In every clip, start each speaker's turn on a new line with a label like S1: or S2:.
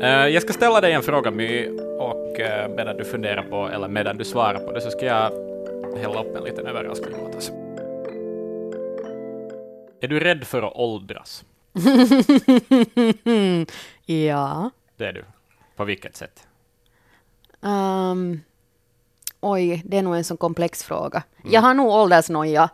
S1: Eh, jag ska ställa dig en fråga My, och uh, medan du funderar på, eller medan du svarar på det, så ska jag hälla upp en liten överraskning åt oss. Är du rädd för att åldras?
S2: ja.
S1: Det är du. På vilket sätt?
S2: Um, oj, det är nog en så komplex fråga. Mm. Jag har nog åldersnoja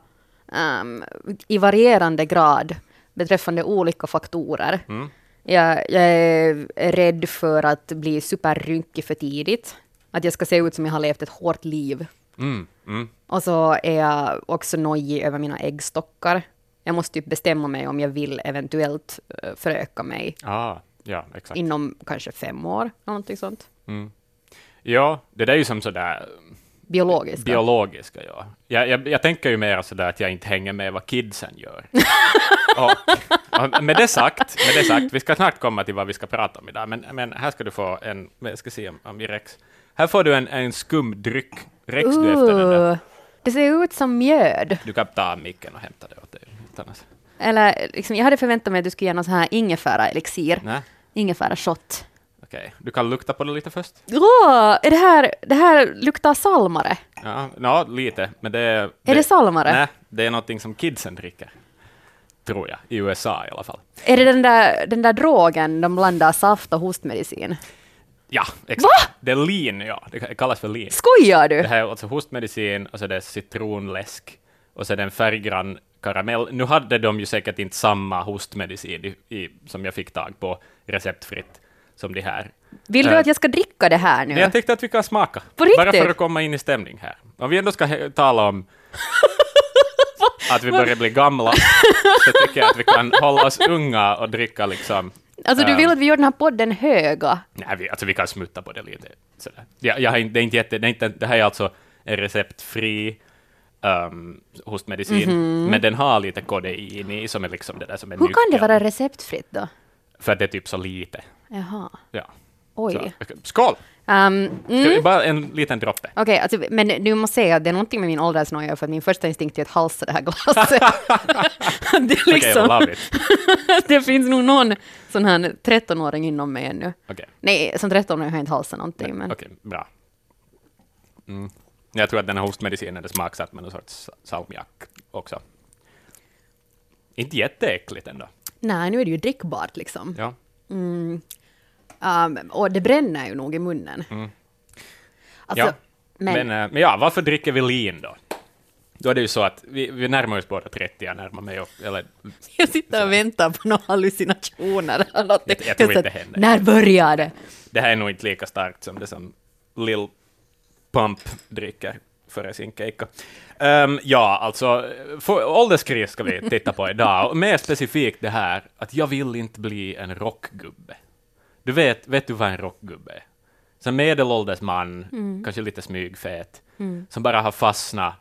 S2: um, i varierande grad beträffande olika faktorer. Mm. Jag, jag, är rädd för att bli superrynkig för tidigt. Att jag ska se ut som jag har levt ett hårt liv. Mm. Mm. Och så är jag också nojig över mina äggstockar. Jag måste typ bestämma mig om jag vill eventuellt uh, föröka mig.
S1: Ah, ja, exakt.
S2: Inom kanske fem år, någonting sånt. Mm.
S1: Ja, det där är ju som sådär
S2: Biologiska?
S1: Biologiska, ja. Jag, jag, jag tänker ju mer sådär att jag inte hänger med vad kidsen gör. och, och med, det sagt, med det sagt, vi ska snart komma till vad vi ska prata om idag, men, men här ska du få en, jag ska se om, om vi räcks. Här får du en, en skumdryck. Räcks uh, du efter den där?
S2: Det ser ut som mjöd.
S1: Du kan ta micken och hämta det åt dig.
S2: Eller, liksom, jag hade förväntat mig att du skulle ge någon sån här ingefära-elixir. Ingefära-shot.
S1: Okej, du kan lukta på det lite först.
S2: Åh, är det här, det här luktar salmare?
S1: Ja, ja lite, men det är...
S2: Är det salmare?
S1: Nej, det är någonting som kidsen dricker. Tror jag, i USA i alla fall.
S2: Är det den där, den där drogen de blandar saft och hostmedicin?
S1: Ja, exakt.
S2: Va?
S1: Det är lin, ja. Det kallas för lin.
S2: Skojar du?
S1: Det här är alltså hostmedicin och så är det citronläsk och så är det en färggrann karamell. Nu hade de ju säkert inte samma hostmedicin i, i, som jag fick tag på receptfritt som de här.
S2: Vill du uh, att jag ska dricka det här nu?
S1: Jag tänkte att vi kan smaka.
S2: På riktigt?
S1: Bara för att komma in i stämning här. Om vi ändå ska tala om att vi börjar bli gamla, så tycker jag att vi kan hålla oss unga och dricka liksom
S2: Alltså du vill att vi gör den här podden höga?
S1: Nej, vi, alltså vi kan smutta på det lite. Sådär. Jag, jag har inte, det, är inte jätte, det, är inte, det här är alltså en receptfri um, hostmedicin, mm -hmm. men den har lite kodein i, som är liksom det där som är
S2: Hur kan det vara receptfritt då?
S1: För att det är typ så lite.
S2: Jaha.
S1: Ja.
S2: Oj.
S1: Så, skål! Um, mm. Bara en liten droppe.
S2: Okej, okay, alltså, men du måste säga att det är någonting med min åldersnoja, för att min första instinkt är att halsa det här glaset. det, är liksom, okay, det finns nog någon sån här 13-åring inom mig ännu.
S1: Okay.
S2: Nej, som 13-åring har jag inte halsat någonting. Men...
S1: Okej, okay, bra. Mm. Jag tror att den här hostmedicinen är smaksatt med någon sorts salmiak också. Inte jätteäckligt ändå.
S2: Nej, nu är det ju drickbart liksom.
S1: Ja.
S2: Mm. Um, och det bränner ju nog i munnen. Mm.
S1: Alltså, ja. Men, men, eh, men, ja, varför dricker vi lin då? Då är det ju så att vi, vi närmar oss båda 30, jag närmar mig upp, eller...
S2: Jag sitter och väntar på några hallucinationer.
S1: jag, jag tror inte det händer.
S2: När börjar det?
S1: Det här är nog inte lika starkt som det som Lil Pump dricker före sin keikka. Um, ja, alltså, för, ålderskris ska vi titta på idag, och mer specifikt det här att jag vill inte bli en rockgubbe. Du vet, vet du vad en rockgubbe är? Så en medelålders man, mm. kanske lite smygfet, mm. som bara har fastnat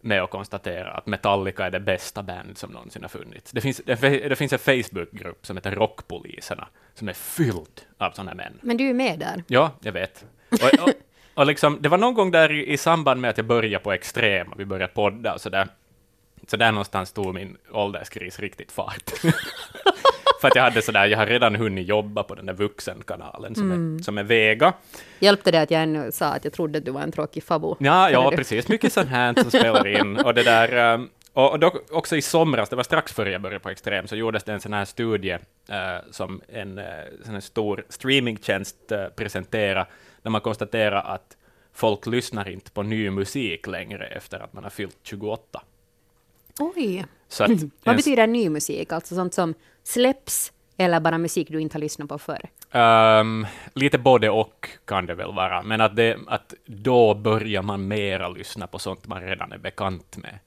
S1: med att konstatera att Metallica är det bästa band som någonsin har funnits. Det finns, det, det finns en Facebookgrupp som heter Rockpoliserna, som är fylld av sådana män.
S2: Men du är med där?
S1: Ja, jag vet. Och, och, och liksom, det var någon gång där i, i samband med att jag började på Extrem, och vi började podda och sådär, så där någonstans tog min ålderskris riktigt fart. För att jag hade sådär, jag har redan hunnit jobba på den där vuxenkanalen som, mm. är, som är Vega.
S2: Hjälpte det att jag ännu sa att jag trodde att du var en tråkig fabo?
S1: Ja, ja precis. Mycket sånt här som spelar in. Och det där, um, och dock också i somras, det var strax före jag började på Extrem, så gjordes det en sån här studie uh, som en sån här stor streamingtjänst uh, presenterade, där man konstaterar att folk lyssnar inte på ny musik längre efter att man har fyllt 28.
S2: Oj! Så att, mm. Vad betyder ny musik? Alltså sånt som släpps eller bara musik du inte har lyssnat på förr?
S1: Um, lite både och kan det väl vara, men att, det, att då börjar man mera lyssna på sånt man redan är bekant med.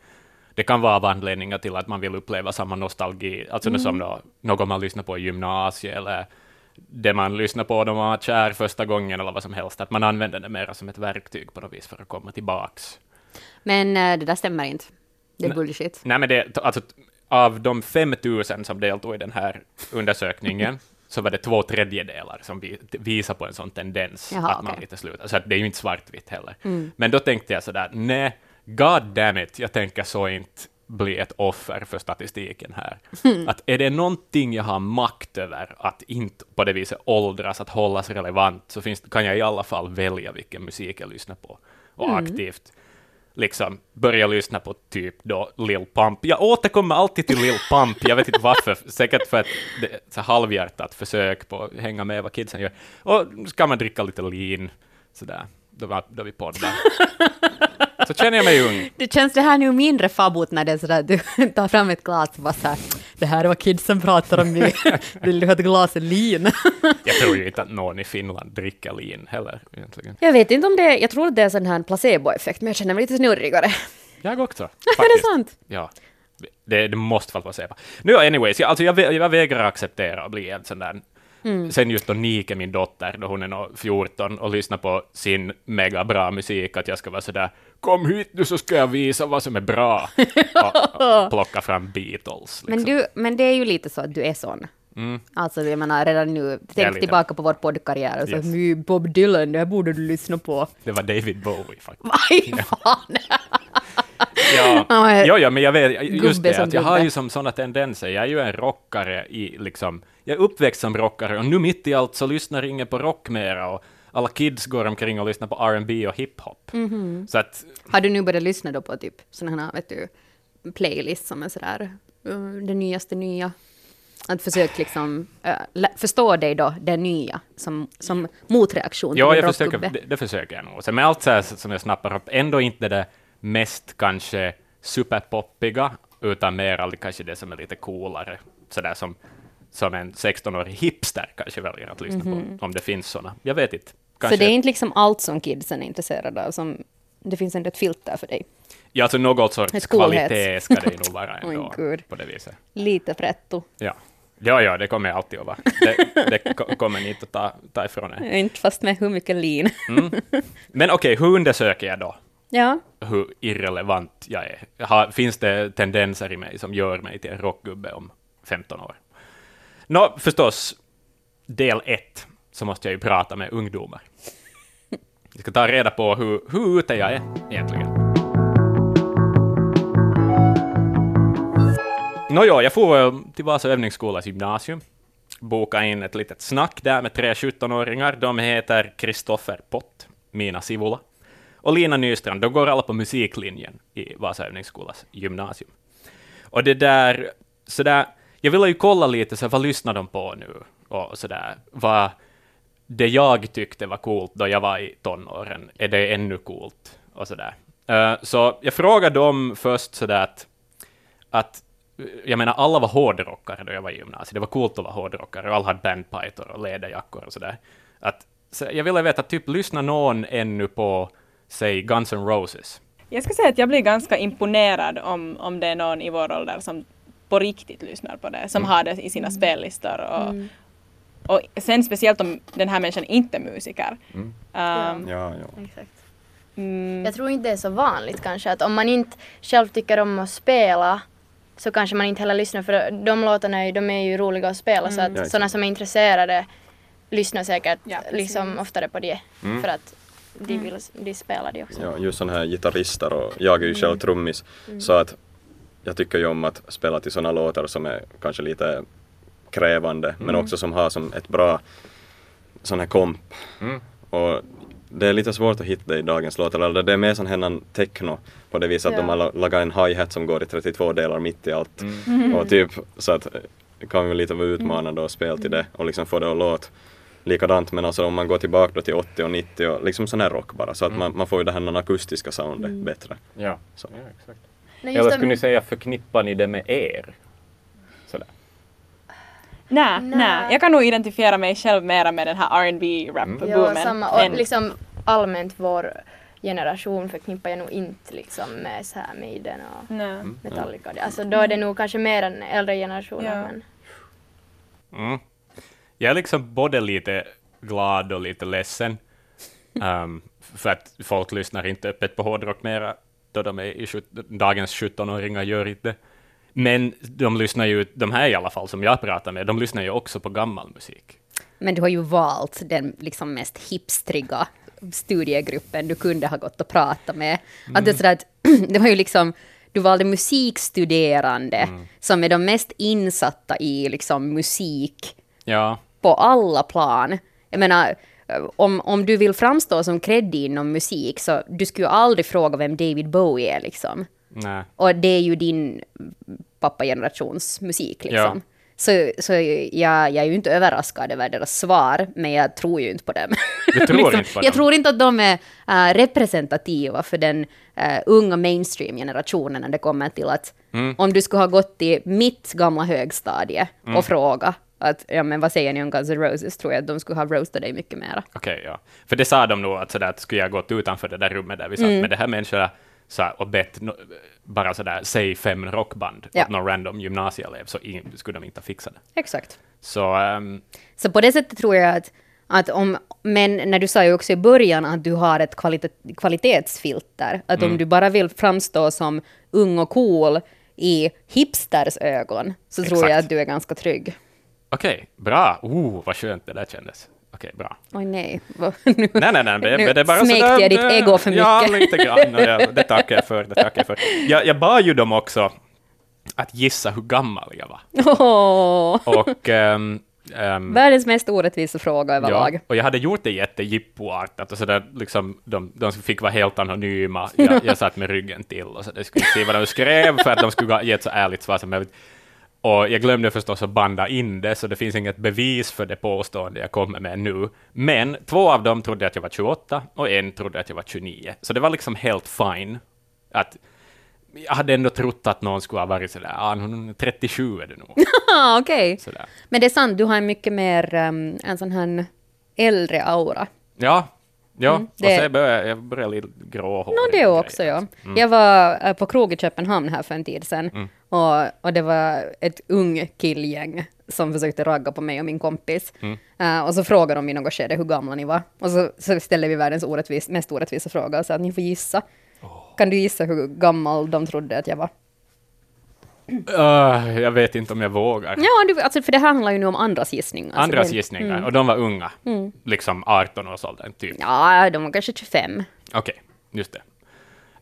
S1: Det kan vara av anledningar till att man vill uppleva samma nostalgi, alltså mm. som då, något man lyssnar på i gymnasiet, eller det man lyssnar på när man var kär första gången, eller vad som helst, att man använder det mera som ett verktyg på något vis för att komma tillbaks.
S2: Men äh, det där stämmer inte. Det är bullshit.
S1: Nej, men det, alltså, av de 5000 som deltog i den här undersökningen, så var det två tredjedelar som vi, visar på en sån tendens Jaha, att man okay. lite slutar. Så att det är ju inte svartvitt heller. Mm. Men då tänkte jag sådär, nej, god damn it, jag tänker så inte bli ett offer för statistiken här.
S2: Hmm.
S1: Att är det någonting jag har makt över, att inte på det viset åldras, att hållas relevant, så finns, kan jag i alla fall välja vilken musik jag lyssnar på och
S2: Mm.
S1: aktivt liksom börja lyssna på typ då Lil Pump. Jag återkommer alltid till Lil Pump, jag vet inte varför, säkert för att det är så halvhjärtat försök på att hänga med vad kidsen gör. Och ska man dricka lite lean, sådär, då, då vi poddar. Så känner jag mig ung.
S2: Det känns det här nu mindre fabot när det är sådär du tar fram ett glas och bara såhär, det här är vad kidsen pratar om nu, vill du ha ett glas lin?
S1: Jag tror ju inte att någon i Finland dricker lean heller, egentligen.
S2: Jag vet inte om det, jag tror att det är sån här placeboeffekt, men jag känner mig lite snurrigare.
S1: Jag också,
S2: Är det
S1: faktiskt.
S2: sant?
S1: Ja. Det, det måste vara placebo. Nu, anyways, jag, alltså jag, jag vägrar acceptera att bli en sån där
S2: Mm.
S1: Sen just då Nike, min dotter, då hon är nå 14 och lyssnar på sin mega bra musik, att jag ska vara sådär ”Kom hit nu så ska jag visa vad som är bra” och, och plocka fram Beatles.
S2: Men,
S1: Liksom.
S2: du, men det är ju lite så att du är sån. Alltså jag menar redan nu, tänk tillbaka på vår poddkarriär och så
S1: Yes.
S2: "My, Bob Dylan, det här borde du lyssna på.
S1: Det var David Bowie faktiskt.
S2: Vad fan!
S1: Ja, ja, ja, men jag vet, just det, att jag har ju som sådana tendenser. Jag är ju en rockare i liksom, jag är uppväxt som rockare och nu mitt i allt så lyssnar ingen på rock mera och alla kids går omkring och lyssnar på R&B och hiphop.
S2: Mhm.
S1: Så att,
S2: Har du nu börjat lyssna då på typ sådana här, vet du, playlist som är sådär, uh, det nyaste nya? Att försöka liksom lä- förstå dig då, det nya, som, som motreaktion
S1: ja, jag försöker, det, det försöker jag nog. Sen med allt så här som jag snappar upp, ändå inte det mest kanske superpoppiga, utan mer kanske det som är lite coolare, sådär som, som en 16-årig hipster kanske väljer att lyssna på, om det finns sådana. Jag vet inte.
S2: Mhm. Så det är inte liksom allt som kidsen är intresserade av, som det finns ändå ett filter för dig.
S1: Ja, alltså något sorts kvalitet ska det nog vara ändå, på det viset.
S2: Lite pretto.
S1: Ja. Ja, ja, det kommer jag alltid att vara. Det, det ko- kommer ni inte att ta, ta ifrån er.
S2: Inte fast med hur mycket lin.
S1: Men okej, hur undersöker jag då
S2: ja.
S1: hur irrelevant jag är? Har, finns det tendenser i mig som gör mig till en rockgubbe om 15 år? Nå, förstås, del ett, så måste jag ju prata med ungdomar. Jag ska ta reda på hur, hur ute jag är egentligen. Nåja, jag får eh, till Vasa övningsskolas gymnasium. Boka in ett litet snack där med tre 17-åringar. De heter Kristoffer Pott, Mina Sivula och Lina Nystrand. De går alla på musiklinjen i Vasa övningsskolas gymnasium. Och det där, så där, jag ville ju kolla lite, så här, vad lyssnar de på nu? Och så där, vad det jag tyckte var coolt då jag var i tonåren, är det ännu coolt? Och så där. Eh, så jag frågade dem först så där att, att jag menar, alla var hårdrockare då jag var i gymnasiet. Det var coolt att vara hårdrockare och alla hade bandpajtor och läderjackor och sådär. Att, så jag ville veta, typ, lyssnar någon ännu på, säg, Guns N' Roses?
S3: Jag ska säga att jag blir ganska imponerad om, om det är någon i vår ålder som på riktigt lyssnar på det, som har det i sina spellistor. Och, och sen speciellt om den här människan inte är musiker. Um,
S4: Ja, ja.
S5: Exakt.
S3: mm,
S5: Jag tror inte det är så vanligt kanske att om man inte själv tycker om att spela så kanske man inte heller lyssnar för de låtarna är ju, de är ju roliga att spela så
S4: Ja,
S5: att
S4: exakt.
S5: sådana som är intresserade lyssnar säkert
S3: Ja,
S5: liksom oftare på det
S4: Mm.
S5: för att de, vill, de spelar det också.
S4: ja, just sådana här gitarrister och jag är ju själv trummis så att jag tycker ju om att spela till sådana låtar som är kanske lite krävande men också som har som ett bra sån här komp.
S1: Mm.
S4: Och det är lite svårt att hitta det i dagens låtar, eller det är mer sån här techno på det viset att
S5: Ja.
S4: de har la- lagat en hi-hat som går i 32 delar mitt i allt. Och typ så att kan ju lite vara utmanande att spela till det och liksom få det att låta likadant men alltså om man går tillbaka då till 80 och 90 och liksom sån här rock bara så att man, man får ju det här akustiska soundet bättre.
S1: Ja,
S4: Så.
S1: ja exakt.
S5: Nej,
S1: Eller skulle
S5: de-
S1: ni säga, förknippar ni det med er? Sådär.
S3: Nej,
S5: Nej.
S3: Jag kan nog identifiera mig själv mera med den här rb rap
S1: Mm.
S5: Ja,
S3: boomen
S5: samma. Och
S3: Men-
S5: liksom allmänt vår generation förknippar jag nog inte liksom med så här Maiden och
S3: Nej.
S5: Metallica. Alltså då är det nog kanske mer den äldre generationen.
S3: Ja.
S5: Men,
S1: Mm. Jag är liksom både lite glad och lite ledsen. Um, för att folk lyssnar inte öppet på hårdrock mera, då de är i dagens 17-åringar gör inte. Men de lyssnar ju, de här i alla fall som jag pratar med, de lyssnar ju också på gammal musik.
S2: Men du har ju valt den liksom mest hipstriga studiegruppen du kunde ha gått och pratat med. Att det, är sådär att, det var ju liksom du valde musikstuderande
S1: Mm.
S2: som är de mest insatta i liksom musik
S1: Ja,
S2: på alla plan. Jag menar, om, om du vill framstå som kreddig inom musik så du skulle ju aldrig fråga vem David Bowie är liksom.
S1: nej.
S2: Och det är ju din pappagenerations musik liksom. Så, så jag, jag är ju inte överraskad över deras svar, men jag tror ju inte på dem.
S1: Du tror inte på
S2: jag
S1: dem?
S2: tror inte att de är äh, representativa för den äh, unga mainstream-generationen när det kommer till att
S1: Mm.
S2: om du skulle ha gått i mitt gamla högstadie och fråga att ja, men vad säger ni om Guns N' Roses, tror jag att de skulle ha roastat dig mycket mera.
S1: Okej, ja. För det sa de nog att, sådär, att skulle jag gått utanför det där rummet där vi satt
S2: Mm.
S1: med det här människorna så här, och bett no, bara sådär, säg fem rockband
S2: Ja.
S1: åt någon random gymnasieelev, så in, skulle de inte fixa det.
S2: Exakt.
S1: Så ehm,
S2: Så på det sättet tror jag att, att om, men när du sa ju också i början att du har ett kvalit- kvalitetsfilter, att
S1: Mm.
S2: om du bara vill framstå som ung och cool i hipsters ögon, så tror jag
S1: Exakt.
S2: att du är ganska trygg.
S1: Okej, bra. Oh, vad skönt det där kändes. Okej, bra.
S2: Oj nej, nu,
S1: Nej, nej, nej, det,
S2: nu
S1: det är bara
S2: smekte
S1: sådär,
S2: jag ditt
S1: eh,
S2: ego för mycket.
S1: Ja, lite grann. jag- Det tackar jag för. Det tackar jag för. Jag, jag bad ju dem också att gissa hur gammal jag var.
S2: Åh,
S1: Och, ehm, ehm,
S2: Världens mest orättvisa fråga överlag.
S1: Ja, och jag hade gjort det jättejippoartat, och så där, liksom, de, de fick vara helt anonyma. Jag, jag satt med ryggen till, och så det skulle se vad de skrev, för att de skulle ge ett så ärligt svar som möjligt. Och jag glömde förstås att banda in det, så det finns inget bevis för det påstående jag kommer med nu. Men två av dem trodde att jag var 28, och en trodde att jag var 29. Så det var liksom helt fine. Att, jag hade ändå trott att någon skulle ha varit sådär, ah, hon är 37 är det nog.
S2: Okej.
S1: Sådär.
S2: Men det är sant, du har en mycket mer um, en sån här äldre aura.
S1: Ja, ja.
S2: Mm,
S1: och
S2: det-
S1: så började jag började lite gråhårig.
S2: Nå, det
S1: och
S2: också, ja. Jag var eh, på krog i Köpenhamn här för en tid sedan
S1: Mm.
S2: Och, och det var ett ung killgäng som försökte ragga på mig och min kompis.
S1: Mm.
S2: Eh, och så frågade de i något skede hur gamla ni var. Och så, så ställde vi världens orättvis, mest orättvisa fråga och sa att ni får gissa. Kan du gissa hur gammal de trodde att jag var?
S1: Uh, jag vet inte om jag vågar.
S2: Ja, du, alltså, för det här handlar ju nu om andras gissningar. Alltså,
S1: Andras
S2: det-
S1: gissningar, och de var unga. Liksom 18-årsåldern, typ.
S2: Ja, de var kanske 25.
S1: Okej, just det.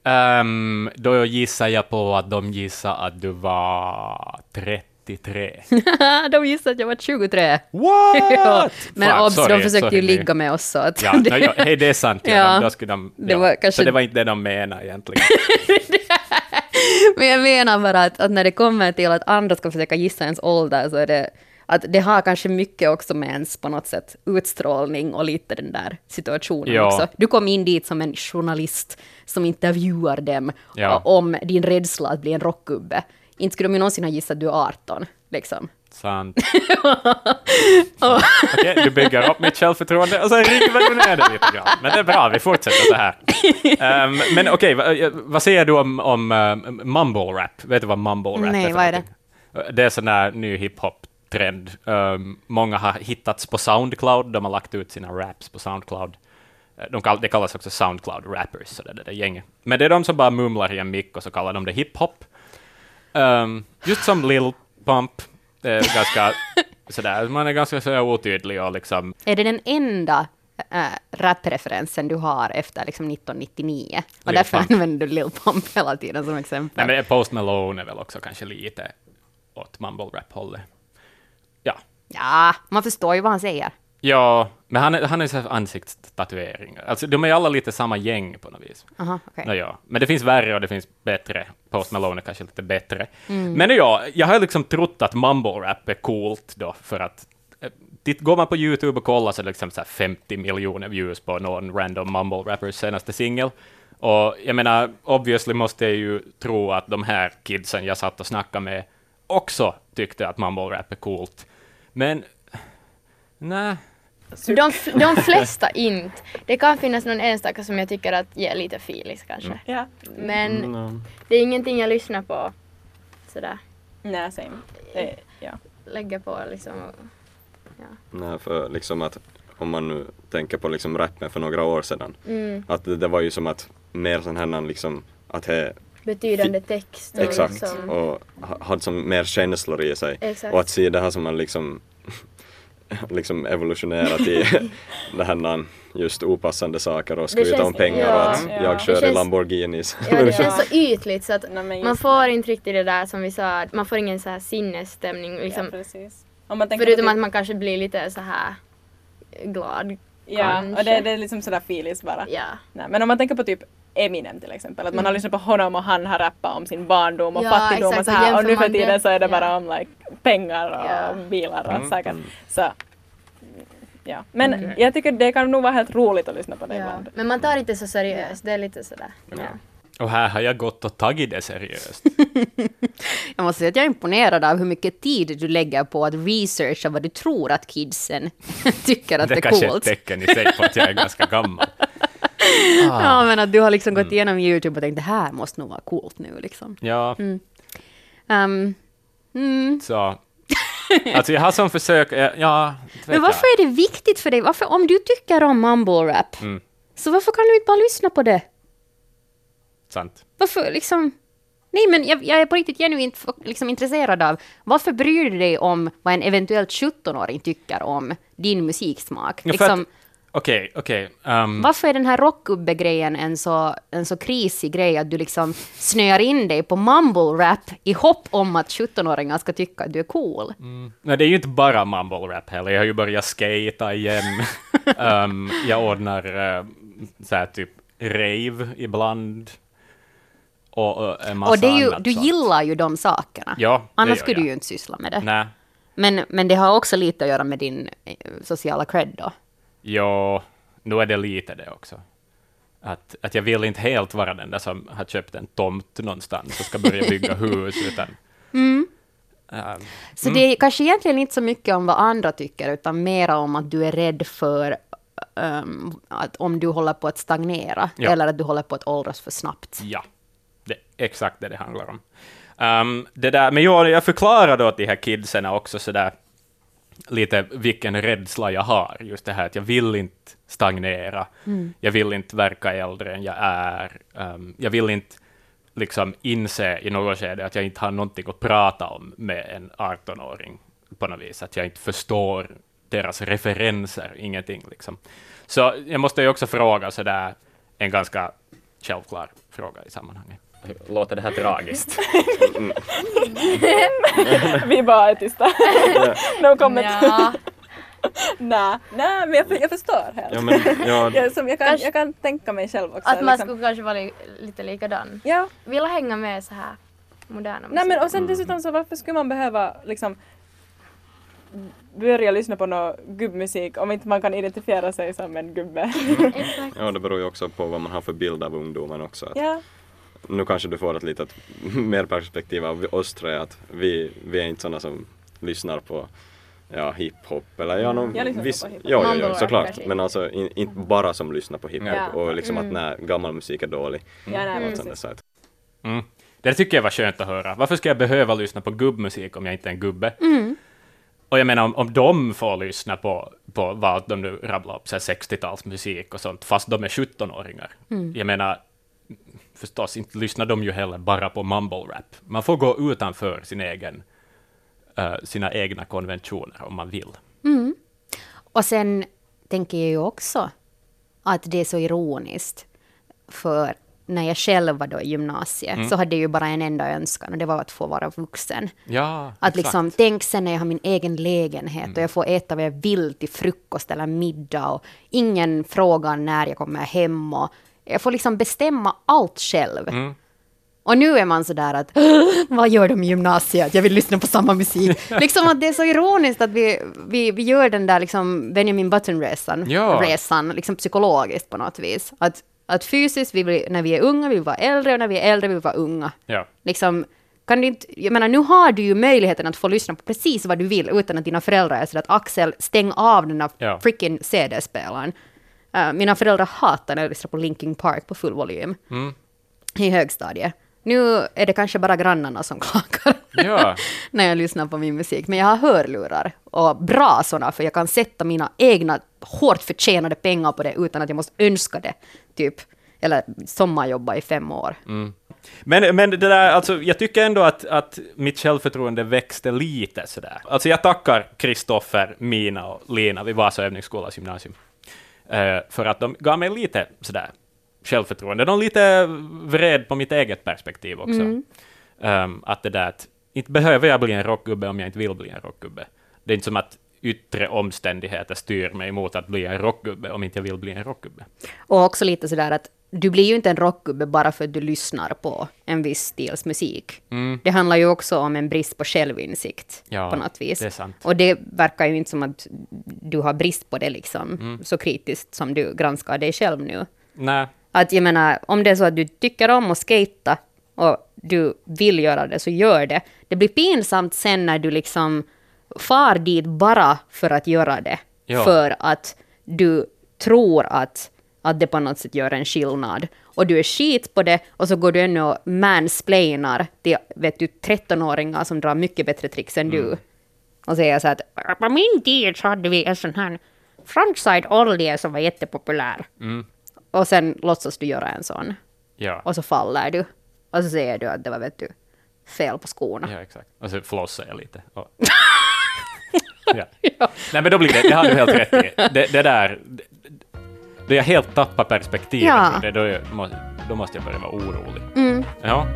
S1: Ehm, då gissar jag på att de gissar att du var 33.
S2: de gissade att jag var 23.
S1: What?
S2: Men
S1: Fan,
S2: obs,
S1: sorry,
S2: de försökte ju
S1: sorry,
S2: ligga med oss så att...
S1: Ja, no, ja, hej, det är sant. Ja,
S2: Ja.
S1: Då skulle de,
S2: Det
S1: ja.
S2: var kanske-
S1: Så det var inte det de menade egentligen.
S2: Men jag menar bara att, att när det kommer till att andra ska försöka gissa ens ålder så är det att det har kanske mycket också med ens på något sätt utstrålning och lite den där situationen
S1: Ja.
S2: också. Du kom in dit som en journalist som intervjuar dem
S1: Ja.
S2: om din rädsla att bli en rockgubbe. Inte skulle de ju någonsin ha gissat att du är 18, liksom.
S1: Sant. Okej, du bygger upp mitt självförtroende och sen river du ner det lite grann. Men det är bra, vi fortsätter så här. Ehm, men okej, va- eh, vad säger du om, om uh, mumble rap? Vet du vad mumble rap
S2: Nej,
S1: är för
S2: vad är det?
S1: Det är sån där ny hiphop-trend. Ehm, många har hittats på Soundcloud, de har lagt ut sina raps på Soundcloud. Eh, De kall, det kallas också Soundcloud rappers, så det, det, det gänget. Men det är de som bara mumlar i en mick och så kallar de det hiphop. Ehm, just som Lil Pump, det är ganska sådär, man är ganska sådär otydlig och liksom,
S2: Är det den enda äh, rappreferensen du har efter liksom 1999? Och
S1: Lil
S2: därför
S1: Pump.
S2: använder du Lil Pump hela tiden som exempel.
S1: nej men Post Malone är väl också kanske lite åt mumble rap-hållet. Ja.
S2: Man förstår ju vad han säger.
S1: Ja, men han han så här ansiktstatueringar. Alltså de är alla lite samma gäng på något vis.
S2: Aha, okej.
S1: Nå, ja. Men det finns värre och det finns bättre. Post Malone är kanske lite bättre. Men ja, jag har liksom trott att mumble rap är coolt då, för att eh, går man på YouTube och kollar så är det liksom så här 50 miljoner views på någon random mumble rappers senaste singel. Och jag menar, obviously måste jag ju tro att de här kidsen jag satt och snackade med också tyckte att mumble rap är coolt. Men, nej.
S5: De, de flesta inte. Det kan finnas någon enstaka som jag tycker att ger lite filis kanske.
S3: Ja.
S5: Men
S4: Mm.
S5: det är ingenting jag lyssnar på sådär.
S3: Nej, same. Det, ja.
S5: Lägger på liksom. och-
S4: Nej, för liksom att om man nu tänker på liksom rappen för några år sedan.
S5: Mm,
S4: Att det, det var ju som att mer sån här liksom att det
S5: betydande text och
S4: exakt
S5: liksom.
S4: och ha- hade som mer känslor i sig.
S5: Exakt.
S4: Och att se det här som man liksom liksom evolutionerat i det här just opassande saker och
S5: Det
S4: skryta om pengar
S5: ja,
S4: och att
S3: ja.
S4: jag
S3: Det
S4: kör i
S5: känns-
S4: Lamborghinis.
S5: Ja, det känns så ytligt så att
S3: Nej,
S5: man får inte riktigt det där som vi sa, man får ingen så här sinnesstämning liksom.
S3: ja,
S5: förutom att
S3: typ,
S5: man kanske blir lite så här glad.
S3: Ja,
S5: kanske.
S3: och det, det är liksom sådär filis bara.
S5: Ja.
S3: Nej, men om man tänker på typ Eminem till exempel, att man har lyssnat på honom och han har rappat om sin barndom och
S5: Mm. Ja,
S3: fattigdom och
S5: exakt,
S3: så
S5: och
S3: här och nu för tiden så är det bara
S5: ja.
S3: om like, pengar och
S5: Ja.
S3: bilar och
S4: Mm.
S3: saker. Så, ja. Men
S5: Mm.
S3: jag tycker det kan nog vara helt roligt att lyssna på det
S5: Ja.
S3: ibland.
S5: Men man tar inte så seriöst, det är lite sådär. Ja.
S1: Och här har jag gått och tagit det seriöst.
S2: Jag måste säga att jag är imponerad av hur mycket tid du lägger på att researcha vad du tror att kidsen tycker att
S1: Det
S2: det
S1: kanske
S2: är
S1: är ett
S2: coolt.
S1: tecken i sig på att jag är ganska gammal.
S2: Ja, men att du har liksom
S1: Mm.
S2: gått igenom YouTube och tänkt det här måste nog vara coolt nu liksom.
S1: Ja,
S2: Um, mm.
S1: så... Alltså jag har som försök, ja, ja
S2: Men varför är det viktigt för dig? Varför, om du tycker om mumble rap,
S1: Mm.
S2: så varför kan du inte bara lyssna på det?
S1: jag. Sant.
S2: Varför liksom... Nej, men jag, jag är på riktigt genuint liksom, intresserad av varför bryr du dig om vad en eventuellt 17-åring tycker om din musiksmak?
S1: Ja, att-
S2: Liksom,
S1: Okej, okej. ehm,
S2: varför är den här rockgubbe-grejen en så, en så krisig grej att du liksom snöar in dig på mumble rap i hopp om att 17-åringar ska tycka att du är cool?
S1: Nej, det är ju inte bara mumble rap heller. Jag har ju börjat skata igen. Ehm, jag ordnar uh, så här typ rave ibland. Och, och en massa
S2: Och det är ju,
S1: annat
S2: du
S1: sånt.
S2: gillar ju de sakerna.
S1: Ja,
S2: Annars skulle du
S1: jag.
S2: ju inte syssla med det.
S1: Nej.
S2: Men, men det har också lite att göra med din eh, sociala cred då.
S1: Ja, nu är det lite det också. Att, att jag vill inte helt vara den där som har köpt en tomt någonstans och ska börja bygga hus, utan...
S2: Mm.
S1: Ehm,
S2: Så det är kanske egentligen inte så mycket om vad andra tycker, utan mera om att du är rädd för ehm, att om du håller på att stagnera,
S1: Ja.
S2: eller att du håller på att åldras för snabbt.
S1: Ja, det är exakt det det handlar om. Ehm, det där, men jag, jag förklarar då till de här kidsen också sådär lite vilken rädsla jag har. Just det här att jag vill inte stagnera. Jag vill inte verka äldre än jag är. Ehm, jag vill inte liksom inse i något skede att jag inte har någonting att prata om med en 18-åring på något vis. Att jag inte förstår deras referenser, ingenting liksom. Så jag måste ju också fråga sådär en ganska självklar fråga i sammanhanget. Låter det här tragiskt?
S3: Vi bara är tysta. no comment.
S5: Ja.
S3: Nej, nej, men jag, jag förstår helt.
S4: Ja, men, ja,
S3: jag, som jag, kan, jag kan tänka mig själv också.
S5: Att man
S3: liksom.
S5: skulle kanske vara li- lite likadan.
S3: Ja,
S5: Vill hänga med så här moderna musik.
S3: nej men och sen dessutom så varför skulle man behöva liksom börja lyssna på någon gubbmusik om inte man kan identifiera sig som en gubbe.
S5: Exakt.
S4: ja, det beror ju också på vad man har för bild av ungdomen också. Att
S3: ja.
S4: Nu kanske du får ett litet mer perspektiv av oss tre, att vi, vi är inte sådana som lyssnar på ja, hiphop eller ja, någon
S3: Jag lyssnar
S4: viss...
S3: på hiphop.
S4: Jo, jo, jo, såklart. Men alltså in, inte bara som lyssnar på hiphop
S3: Ja.
S4: och liksom
S5: Mm.
S4: att när gammal musik är dålig.
S3: Ja, nej,
S4: så att,
S1: Mm. Det tycker jag var skönt att höra. Varför ska jag behöva lyssna på gubbmusik om jag inte är en gubbe? Och jag menar, om, om de får lyssna på, på vad de nu rabblar upp, så här 60-talsmusik och sånt, fast de är 17-åringar. Jag menar, förstås inte lyssnar de ju heller bara på mumble rap. Man får gå utanför sin egen, eh, sina egna konventioner om man vill.
S2: Och sen tänker jag ju också att det är så ironiskt, för när jag själv var då i gymnasiet
S1: Mm.
S2: så hade jag ju bara en enda önskan och det var att få vara vuxen.
S1: Ja,
S2: Att
S1: exakt.
S2: liksom, tänk sen när jag har min egen lägenhet och jag får äta vad jag vill till frukost eller middag och ingen frågar när jag kommer hem och jag får liksom bestämma allt själv.
S1: Mm.
S2: Och nu är man sådär att vad gör de i gymnasiet? Jag vill lyssna på samma musik. liksom att det är så ironiskt att vi, vi, vi gör den där liksom Benjamin Button-resan,
S1: Ja.
S2: resan, liksom psykologiskt på något vis. Att, att fysiskt, vi vill, när vi är unga, vill vi vara äldre och när vi är äldre vill vi vara unga.
S1: Ja.
S2: Liksom, kan du inte, jag menar, nu har du ju möjligheten att få lyssna på precis vad du vill utan att dina föräldrar är sådär att Axel, stäng av den där
S1: Ja.
S2: freaking CD-spelaren. Uh, mina föräldrar hatar när jag lyssnar på Linkin Park på full volym
S1: Mm.
S2: i högstadiet. Nu är det kanske bara grannarna som klagar
S1: Ja.
S2: när jag lyssnar på min musik. Men jag har hörlurar och bra sådana för jag kan sätta mina egna hårt förtjänade pengar på det utan att jag måste önska det. Typ. Eller sommarjobba i fem år.
S1: Men, men det där, alltså, jag tycker ändå att, att mitt självförtroende växte lite sådär. Alltså jag tackar Kristoffer, Mina och Lina vid Vasa övningsskolas gymnasium för att de gav mig lite sådär självförtroende. De lite vred på mitt eget perspektiv också.
S2: Mm.
S1: Um, att det där att inte behöver jag bli en rockgubbe om jag inte vill bli en rockgubbe. Det är inte som att yttre omständigheter styr mig mot att bli en rockgubbe om inte jag vill bli en rockgubbe.
S2: Och också lite sådär att du blir ju inte en rockgubbe bara för att du lyssnar på en viss stils musik. Det handlar ju också om en brist på självinsikt
S1: Ja,
S2: på något vis.
S1: det.
S2: Och det verkar ju inte som att du har brist på det liksom,
S1: Mm.
S2: så kritiskt som du granskar dig själv nu.
S1: Nej,
S2: Att jag menar, om det är så att du tycker om att skata och du vill göra det, så gör det. Det blir pinsamt sen när du liksom far dit bara för att göra det.
S1: Ja.
S2: För att du tror att, att det på något sätt gör en skillnad. Och du är skit på det och så går du ännu och mansplainar till vet du, 13-åringar som drar mycket bättre tricks än du. Och säger så att på min tid så hade vi en sån här frontside ollie som var jättepopulär. Och sen låtsas du göra en sån.
S1: ja.
S2: Och så faller du. Och så säger du att det var vet du, fel på skorna.
S1: Ja, exakt. Och så flossar jag lite. Och... ja. Nej, men då blir det, det har du helt rätt i. Det, det där, det jag helt tappar perspektivet
S2: Ja.
S1: det, då, då måste jag börja vara orolig.
S2: Mm.
S1: Ja.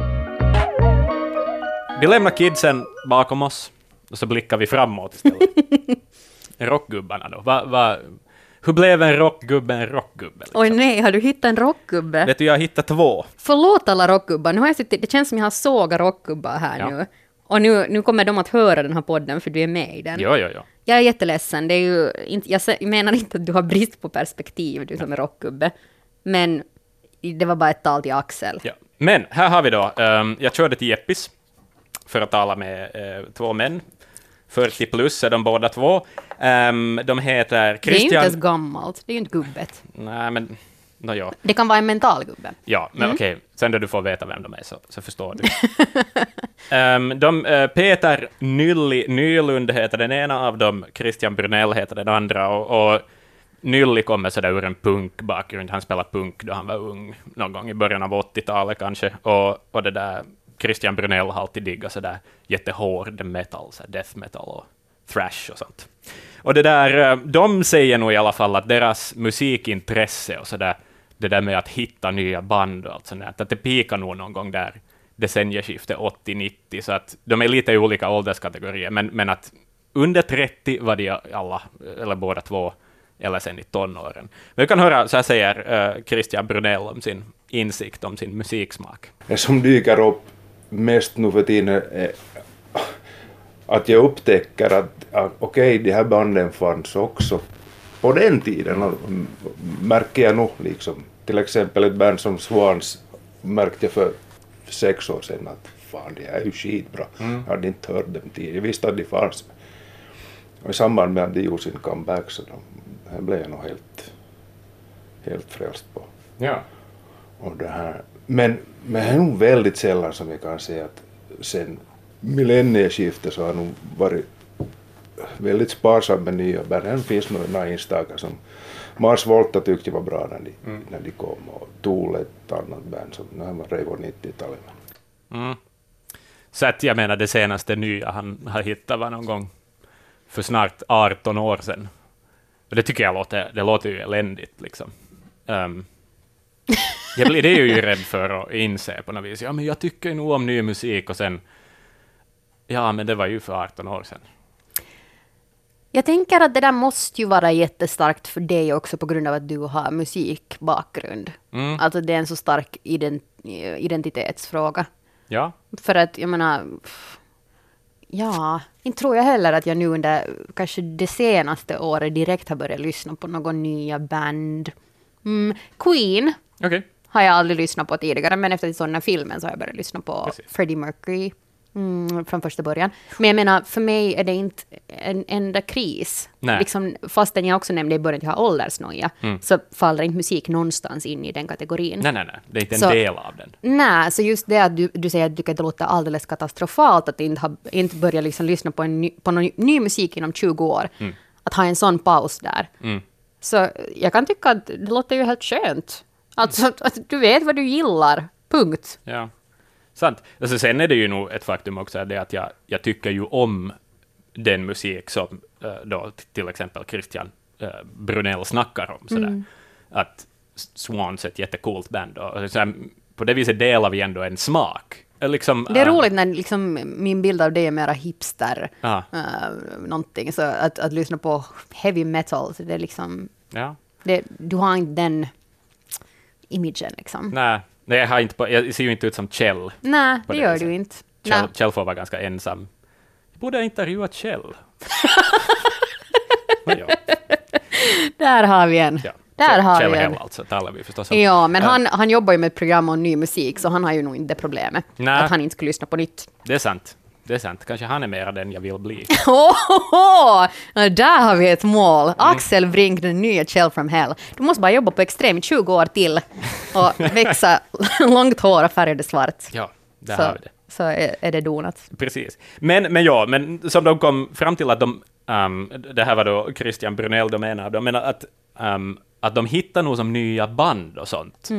S1: Vi lämnar kidsen bakom oss och så blickar vi framåt istället. Rockgubbarna då. Va, va, hur blev en rockgubbe en rockgubbe? Liksom?
S2: Oj nej, har du hittat en rockgubbe?
S1: Vet du, jag har hittat två.
S2: Förlåt alla rockgubbar, nu har jag suttit, det känns som jag har sågat rockgubbar här
S1: Ja.
S2: nu. Och nu, nu kommer de att höra den här podden för du är med i den.
S1: Jo, jo, jo.
S2: Jag är jätteledsen, det är ju inte, jag menar inte att du har brist på perspektiv, du som är rockgubbe. Men det var bara ett tal till Axel.
S1: Ja. Men här har vi då, ehm, jag körde till Jeppis för att tala med eh, två män. 40 plus är de båda två. Ehm, de heter
S2: Det är ju inte
S1: Christian...
S2: ens gammalt, det är ju inte gubbet.
S1: Nej, men... No, ja.
S2: Det kan vara en mental gubbe.
S1: Ja, men okej, sen då du får veta vem de är så, så förstår du. Ehm, de, eh, Peter Nylli Nylund heter den ena av dem, Christian Brunell heter den andra, och, och Nylli kommer sådär ur en punkbakgrund. Han spelade punk då han var ung, någon gång i början av 80-talet kanske, och, och det där Christian Brunell har alltid diggat sådär jättehård metal, så death metal och thrash och sånt. Och det där, eh, de säger nog i alla fall att deras musikintresse och sådär, det där med att hitta nya band och allt sånt där, att det pikar nog någon gång där decennieskiftet 80-90, så att de är lite i olika ålderskategorier, men, men att under 30 var de alla, eller båda två, eller sen i tonåren. Men vi kan höra, så här säger uh, Christian Brunell om sin insikt om sin musiksmak.
S6: Det som dyker upp mest nu för tiden är eh, att jag upptäcker att, att okej, de här banden fanns också på den tiden. Märker jag nog liksom. Till exempel ett band som Swans märkte jag för sex år sedan att fan, det är ju skitbra. Jag hade inte hört dem tidigare. Jag visste att de fanns. Och i samband med att de gjorde sin comeback så här blev jag nog helt, helt frälst på.
S1: Ja.
S6: Och det här. Men, men det är nog väldigt sällan som jag kan säga att sen millennieskiftet så har nog varit väldigt sparsam med nya band. Det finns några enstaka som Mars Volta tyckte jag var bra när de, när de kom och Tool ett annat band som när man rev på 90-talet.
S1: Mm. Så att jag menar det senaste nya han har hittat var någon gång för snart 18 år sedan. Och det tycker jag låter, det låter ju eländigt liksom. Um, jag blir det är ju rädd för att inse på något vis. Ja, men jag tycker nog om ny musik och sen... Ja, men det var ju för 18 år sedan.
S2: Jag tänker att det där måste ju vara jättestarkt för dig också på grund av att du har musikbakgrund.
S1: Mm.
S2: Alltså det är en så stark ident identitetsfråga.
S1: Ja,
S2: För att jag menar, ja, inte tror jag heller att jag nu under kanske det senaste året direkt har börjat lyssna på några nya band. Mm, Queen
S1: okej.
S2: har jag aldrig lyssnat på tidigare, men efter här filmen så har jag börjat lyssna på
S1: Precis.
S2: Freddie Mercury mm, från första början. Men jag menar, för mig är det inte en enda kris.
S1: Nej.
S2: Liksom, fastän jag också nämnde i början att jag har åldersnoja, så faller inte musik någonstans in i den kategorin.
S1: Nej, nej, nej. Det är inte en
S2: Så-
S1: del av den.
S2: Nej, så just det att du, du säger att du tycker att det låter alldeles katastrofalt att inte, ha, inte börja liksom lyssna på, en ny, på någon ny musik inom 20 år. Att ha en sån paus där.
S1: Mm.
S2: Så jag kan tycka att det låter ju helt skönt. Alltså att, att du vet vad du gillar, punkt.
S1: Ja. Sant. Alltså, sen är det ju nog ett faktum också det att jag, jag tycker ju om den musik som eh, då till exempel Christian eh, Brunell snackar om. Sådär.
S2: Mm.
S1: Att Swans är ett jättecoolt band. Och så här, på det viset delar vi ändå en smak. Eh, Liksom,
S2: Det är
S1: eh,
S2: roligt när liksom min bild av det är mera hipster, uh, någonting, så att, att lyssna på heavy metal, så det är liksom,
S1: Ja.
S2: det, du har inte den imagen liksom.
S1: Nej, nej jag, har inte på, jag ser ju inte ut som Kjell.
S2: Nej, det
S1: det
S2: gör
S1: viset.
S2: du inte.
S1: Kjell. Kjell får vara ganska ensam. Jag borde ha intervjuat Kjell. Ja,
S2: Där har vi en.
S1: ja.
S2: Där har
S1: Kjell
S2: vi en.
S1: Hell alltså, talar vi förstås om.
S2: Ja, men han, han jobbar ju med ett program om ny musik, så han har ju nog inte det problemet.
S1: Nej.
S2: Att han inte skulle lyssna på nytt.
S1: Det är sant. Det är sant. Kanske han är mera den jag vill bli.
S2: Åh, där har vi ett mål!
S1: Mm.
S2: Axel Brink, den nya Kjell from Hell. Du måste bara jobba på Extrem i 20 år till och växa långt hår och färga det svart.
S1: Ja, där
S2: så,
S1: har vi det.
S2: så är, är det donat.
S1: Precis. Men, men ja, men som de kom fram till att de, um, det här var då Christian Brunell de menar, de menar att, um, att de hittar nog som nya band och sånt.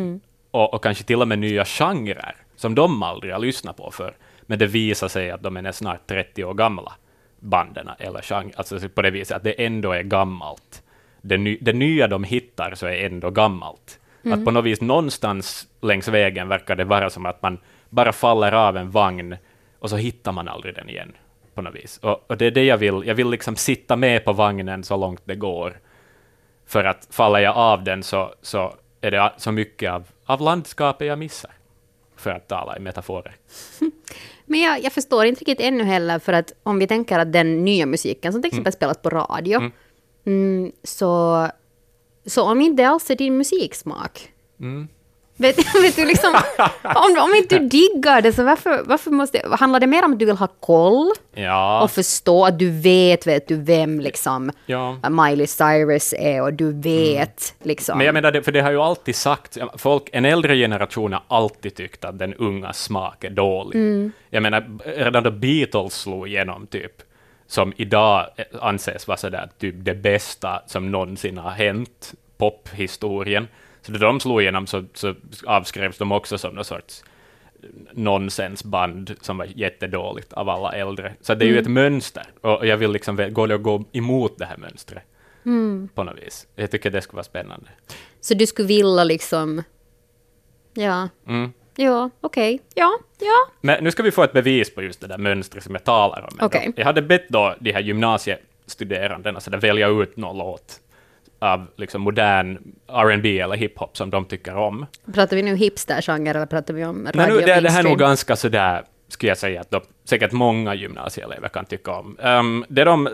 S1: Och, och kanske till och med nya genrer som de aldrig har lyssnat på för. Men det visar sig att de är snart 30 år gamla, banden eller genre, alltså på det viset att det ändå är gammalt. Det, ny, det nya de hittar så är ändå gammalt. Att på något vis någonstans längs vägen verkar det vara som att man bara faller av en vagn och så hittar man aldrig den igen på något vis. Och, och det är det jag vill, jag vill liksom sitta med på vagnen så långt det går. För att faller jag av den så, så är det så mycket av, av landskapet jag missar. För att tala i metaforer.
S2: Men jag, jag förstår inte riktigt ännu heller, för att om vi tänker att den nya musiken som till exempel spelas på radio, mm. så, så om inte alls är din musiksmak, vet, vet du liksom, om, om inte du diggar det, så varför, varför måste, handlar det mer om att du vill ha koll
S1: Ja,
S2: och förstå att du vet, vet du vem liksom
S1: ja.
S2: Miley Cyrus är och du vet liksom.
S1: Men jag menar, det, för det har ju alltid sagt, folk, en äldre generation har alltid tyckt att den unga smak är dålig. Jag menar, redan då Beatles slog igenom, typ, som idag anses vara sådär, typ det bästa som någonsin har hänt, pophistorien. Så när de slog igenom så, så avskrevs de också som någon sorts nonsensband som var jättedåligt av alla äldre. Så det är ju ett mönster, och jag vill liksom, att gå emot det här mönstret? På något vis. Jag tycker det skulle vara spännande.
S2: Så du skulle vilja liksom... Ja.
S1: Mm.
S2: Ja, okej. Ja, ja.
S1: Men nu ska vi få ett bevis på just det där mönstret som jag talar om.
S2: Okej.
S1: Jag hade bett då de här gymnasiestuderandena så där välja ut någon låt av liksom modern R&B eller hiphop som de tycker om.
S2: Pratar vi nu hipster-genre eller pratar vi om radio
S1: nu, det, det här är nog ganska sådär, skulle jag säga, att de, säkert många gymnasieelever kan tycka om. Um, det de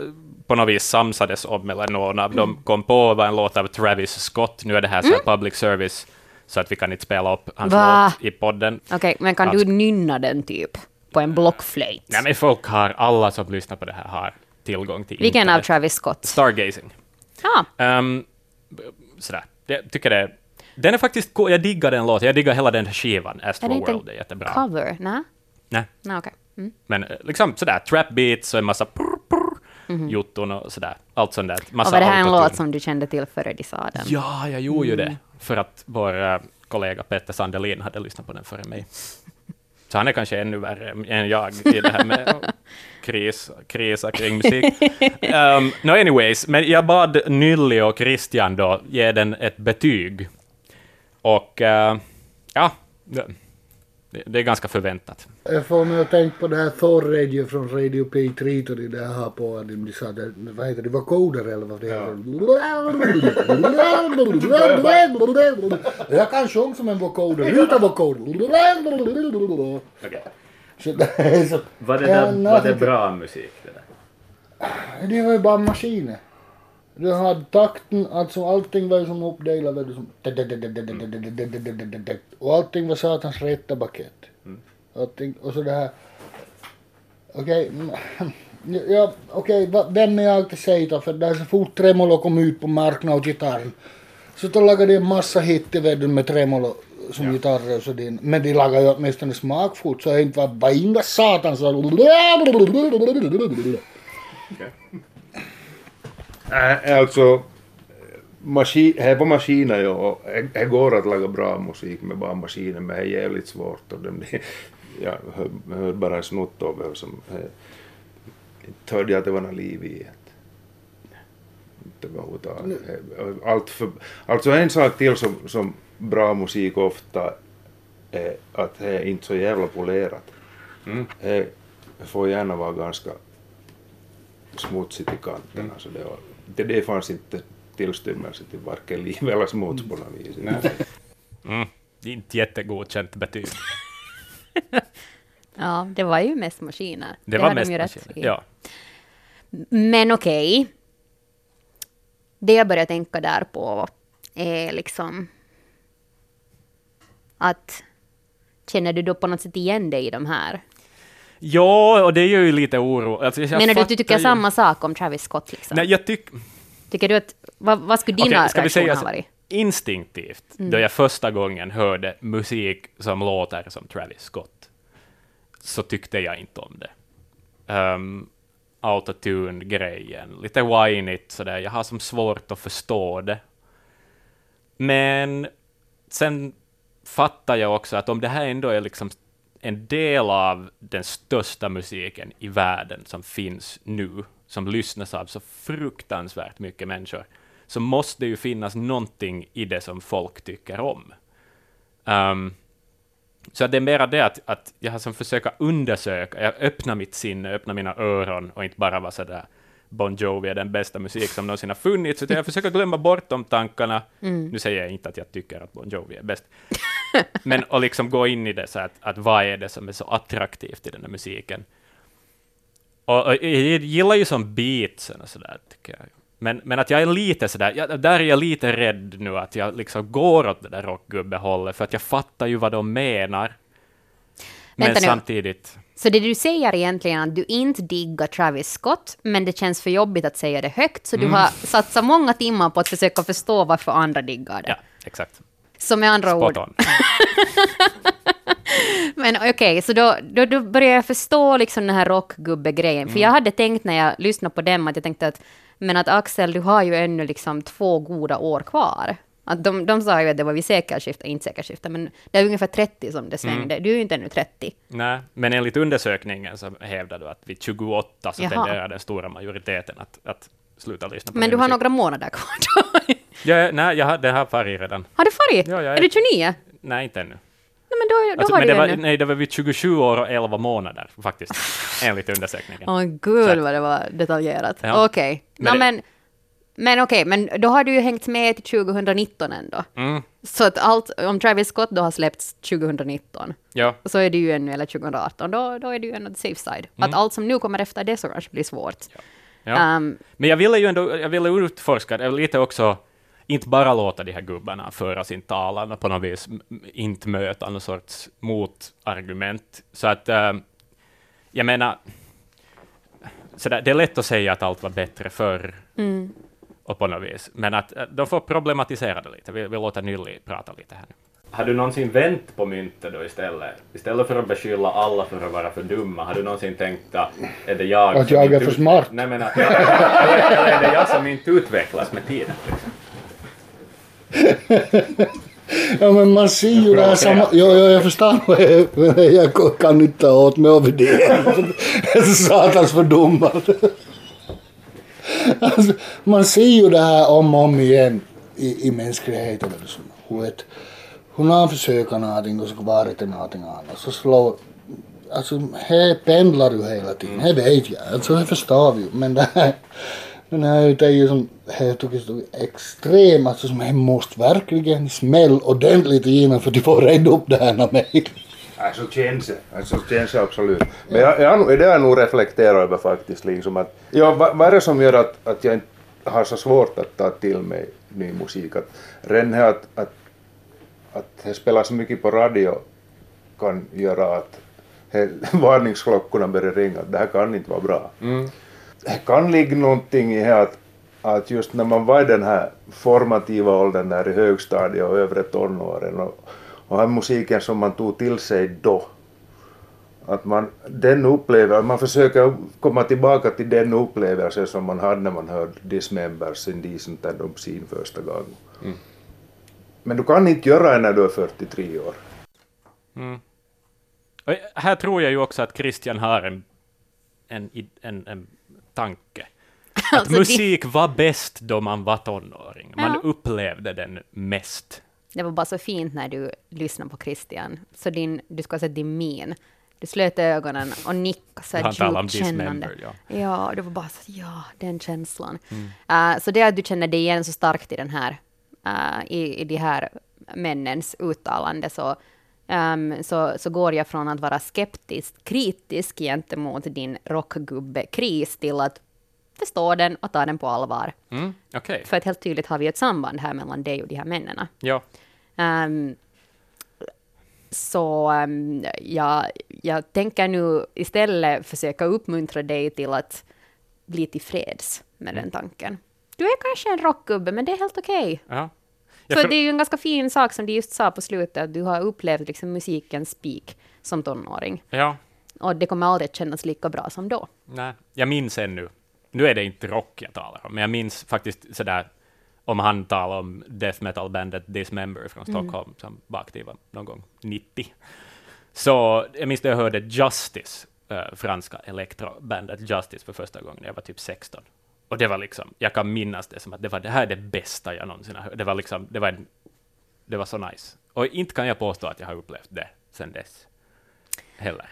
S1: på något vis samsades om, eller någon av dem kom på, var en låt av Travis Scott. Nu är det här så här public service, så att vi kan inte spela upp hans
S2: Mm. Va?
S1: låt i podden.
S2: Okej, men kan
S1: Alltså-
S2: du nynna den typ? På en blockflöjt?
S1: Nej, men folk har, alla som lyssnar på det här har tillgång till
S2: Vilken av
S1: internet.
S2: Travis Scott?
S1: Stargazing.
S2: Ja,
S1: Um, sådär. Jag tycker det. Den är faktiskt cool. Jag diggar den låten. Jag diggar hela den skivan.
S2: är det
S1: är jättebra.
S2: cover? Nej?
S1: Nej,
S2: Nej, okej. Mm.
S1: men eh, liksom sådär. Trap beats och en massa prr, prr, jotton och sådär. Allt sånt där.
S2: Mhm. Och
S1: Massa
S2: var det här en låt som du kände till före de sa den?
S1: Ja, jag gjorde ju
S2: Mm.
S1: det. För att vår eh, kollega Petter Sandelin hade lyssnat på den före mig. Så han är kanske ännu värre än jag i det här med kris, krisa kring musik. Um, no anyways, men jag bad Nylli och Christian då ge den ett betyg. Och eh, ja, det, det är ganska förväntat.
S7: Jag får mig att tänka på det här Thor Radio från Radio P3 och det där har på att de sa det, vad heter det, vocoder eller vad det heter. Jag kan sjunga som en vocoder, utan vocoder. Så det är så,
S1: Var
S7: det där- var det
S1: bra musik? Det där?
S7: det var ju bara maskiner. Du hade takten, alltså allting var som uppdelat du, som och allting var satans rätta paket. Allting, och så det här Okej, mm, ja, okej, va- vem är jag till säga för där så fort tremolo kom ut på marknaden och gitarren så då lagade de en massa hit i världen med tremolo som gitarrer och så din. Men de lagade ju åtminstone smakfullt så det inte var bara inga satans
S6: Äh, alltså, maskin, här på maskiner ja, det går att laga bra musik med bara maskiner men det är jävligt svårt. Och de, jag hör, hör bara en snutt av det som inte hörde jag att det var något liv i det. Allt för, alltså en sak till som, som bra musik ofta är att det är inte så jävla polerat.
S1: Mm.
S6: Det får gärna vara ganska smutsigt i kanterna. Så det, var, det, det fanns inte tillstymmelse till varken liv eller smuts på något vis.
S1: Mm. Inte jättegodkänt betyg.
S2: Ja, det var ju mest maskiner.
S1: Det, var
S2: har de
S1: mest
S2: ju rätt
S1: maskiner. Ja.
S2: Men okej. Det jag börjar tänka där på är liksom att känner du då på något sätt igen dig i de här?
S1: Ja, och det gör ju lite oro. Alltså,
S2: Menar du att du tycker
S1: ju-
S2: samma sak om Travis Scott? Liksom?
S1: Nej, jag tycker...
S2: Tycker du att, vad, vad skulle dina
S1: Okej, ska
S2: reaktioner
S1: säga
S2: ha varit?
S1: instinktivt,
S2: Mm.
S1: då jag första gången hörde musik som låter som Travis Scott, så tyckte jag inte om det. Um, Autotune-grejen, lite whinigt sådär, jag har som svårt att förstå det. Men sen fattar jag också att om det här ändå är liksom en del av den största musiken i världen som finns nu, som lyssnas av så fruktansvärt mycket människor, så måste det ju finnas någonting i det som folk tycker om. Um, så det är mera det att, att jag har som försöka undersöka, jag öppnar mitt sinne, öppnar mina öron och inte bara vara sådär Bon Jovi är den bästa musik som någonsin har funnits, utan jag försöker glömma bort de tankarna. Nu säger jag inte att jag tycker att Bon Jovi är bäst, men att liksom gå in i det, så att, att vad är det som är så attraktivt i den här musiken? Och, och jag gillar ju som beatsen och sådär, tycker jag. Men, men att jag är lite sådär, jag, där är jag lite rädd nu att jag liksom går åt det där rockgubbehållet, för att jag fattar ju vad de menar. Men
S2: Vänta
S1: samtidigt,
S2: Så det du säger egentligen är att du inte diggar Travis Scott, men det känns för jobbigt att säga det högt, så du
S1: Mm.
S2: har satsat många timmar på att försöka förstå varför andra diggar det.
S1: ja, exakt.
S2: Så med andra
S1: Spot
S2: ord. Men okej, så då, då, då börjar jag förstå liksom den här rockgubbe-grejen. För
S1: Mm.
S2: jag hade tänkt när jag lyssnade på dem att jag tänkte att men att Axel, du har ju ännu liksom två goda år kvar. Att de, de sa ju att det var vid sekelskiftet, inte sekelskiftet, men det är ungefär 30 som det svängde.
S1: Mm.
S2: Du är ju inte ännu 30.
S1: Nej, men enligt undersökningen så hävdar du att vid 28 så
S2: Jaha.
S1: tenderar den stora majoriteten att, att sluta lyssna på
S2: Men du har
S1: musik.
S2: några månader kvar då.
S1: Ja, nej, jag har, det har färg redan.
S2: Har du farit?
S1: Ja,
S2: är...
S1: är-
S2: du 29?
S1: Nej, inte ännu.
S2: Nej, men då, då
S1: Alltså,
S2: har
S1: men
S2: du
S1: det var,
S2: ännu.
S1: nej, det var vid 27 år och 11 månader faktiskt, enligt undersökningen.
S2: Åh
S1: Så
S2: gud vad det var detaljerat.
S1: Ja.
S2: Okej.
S1: Men,
S2: men okej, men då har du ju hängt med till 2019 ändå.
S1: Mm,
S2: Så att allt, om Travis Scott då har släppts 2019,
S1: ja,
S2: så är det ju ännu, eller 2018, då, då är det ju ändå safe side. Att allt som nu kommer efter det så kanske blir svårt.
S1: Mm. ja.
S2: Um,
S1: Men jag ville ju ändå jag ville utforska det lite också, inte bara låta de här gubbarna föra sin talan och på något vis inte möta någon sorts motargument. Så att, eh, jag menar, så där, det är lätt att säga att allt var bättre förr,
S2: mm.
S1: Och på något vis, men att eh, de får problematisera det lite. Vi, vi låter Nylli prata lite här nu. Har du någonsin vänt på myntet då istället? Istället för att beskylla alla för att vara för dumma, har du någonsin tänkt att är det jag
S7: Att
S1: som
S7: jag är för
S1: ut-
S7: smart?
S1: Nej men att jag, eller, är det jag som inte utvecklas med tiden? Liksom?
S7: Ja men man ser ju det här samma... Ja, ja, jag förstår vad jag, men jag kan inte ta åt mig av det. Satans fördummad. Alltså, man ser ju det här om och om igen i, i mänskligheten. Liksom. Hur, ett, hur någon försöker någonting och så går det till någonting annat. Så slår... Alltså, det pendlar ju hela tiden. Det vet jag. Alltså, det förstår vi ju. Men det här... Den här är ju som, jag tycker så extrem, alltså som måste verkligen smäll ordentligt igenom för att få reda upp det här med mig.
S6: Alltså känns det. Alltså känns det absolut. Men jag, jag, det har jag nog reflekterat över faktiskt. Liksom att, ja, vad, vad är det som gör att, att jag inte har så svårt att ta till mig ny musik? Att, redan här att, att, att det spelar så mycket på radio kan göra att he, varningsklockorna börjar ringa. Det här kan inte vara bra. Det kan ligga någonting i det att, att just när man var i den här formativa åldern där i högstadiet och övre tonåren och, och har musiken som man tog till sig då. Att man, den upplever, man försöker komma tillbaka till den upplevelsen som man hade när man hörde Dismembers Indecent and Obscene första gången. Men du kan inte göra det när du är 43 år.
S1: Mm. Och här tror jag ju också att Christian har en, en, en, en tanke. Att
S2: Alltså, det-
S1: musik var bäst då man var tonåring. Man
S2: Ja.
S1: upplevde den mest.
S2: Det var bara så fint när du lyssnade på Christian. Så din, du ska ha sett din min. Du slöt ögonen och nickade så här djupt kännande.
S1: Ja. Mm.
S2: Ja, det var bara så, ja, den känslan. Eh, så det att du känner dig igen så starkt i den här, eh, i, i de här männens uttalande, så, ehm, så, så går jag från att vara skeptisk, kritisk gentemot din rockgubbe-kris till att förstå den och ta den på allvar.
S1: Mm, Okej.
S2: För att helt tydligt har vi ett samband här mellan dig och de här männen.
S1: Ja.
S2: Ehm, så ehm, jag, jag tänker nu istället försöka uppmuntra dig till att bli tillfreds med den tanken. Du är kanske en rockgubbe, men det är helt okej.
S1: ja. Ja,
S2: för- det är ju en ganska fin sak som du just sa på slutet, att du har upplevt liksom musikens peak som tonåring.
S1: ja.
S2: Och det kommer aldrig att kännas lika bra som då.
S1: Nej, jag minns ännu. Nu är det inte rock jag talar om, men jag minns faktiskt sådär om han talar om death metal-bandet Dismember från Stockholm som var aktiva någon gång 90. Så jag minns när jag hörde Justice, eh, franska elektrobandet Justice för första gången när jag var typ 16. Och det var liksom, jag kan minnas det som att det var det här är det bästa jag någonsin har hört. Det var liksom, det var, en, det var så nice. Och inte kan jag påstå att jag har upplevt det sen dess. Heller.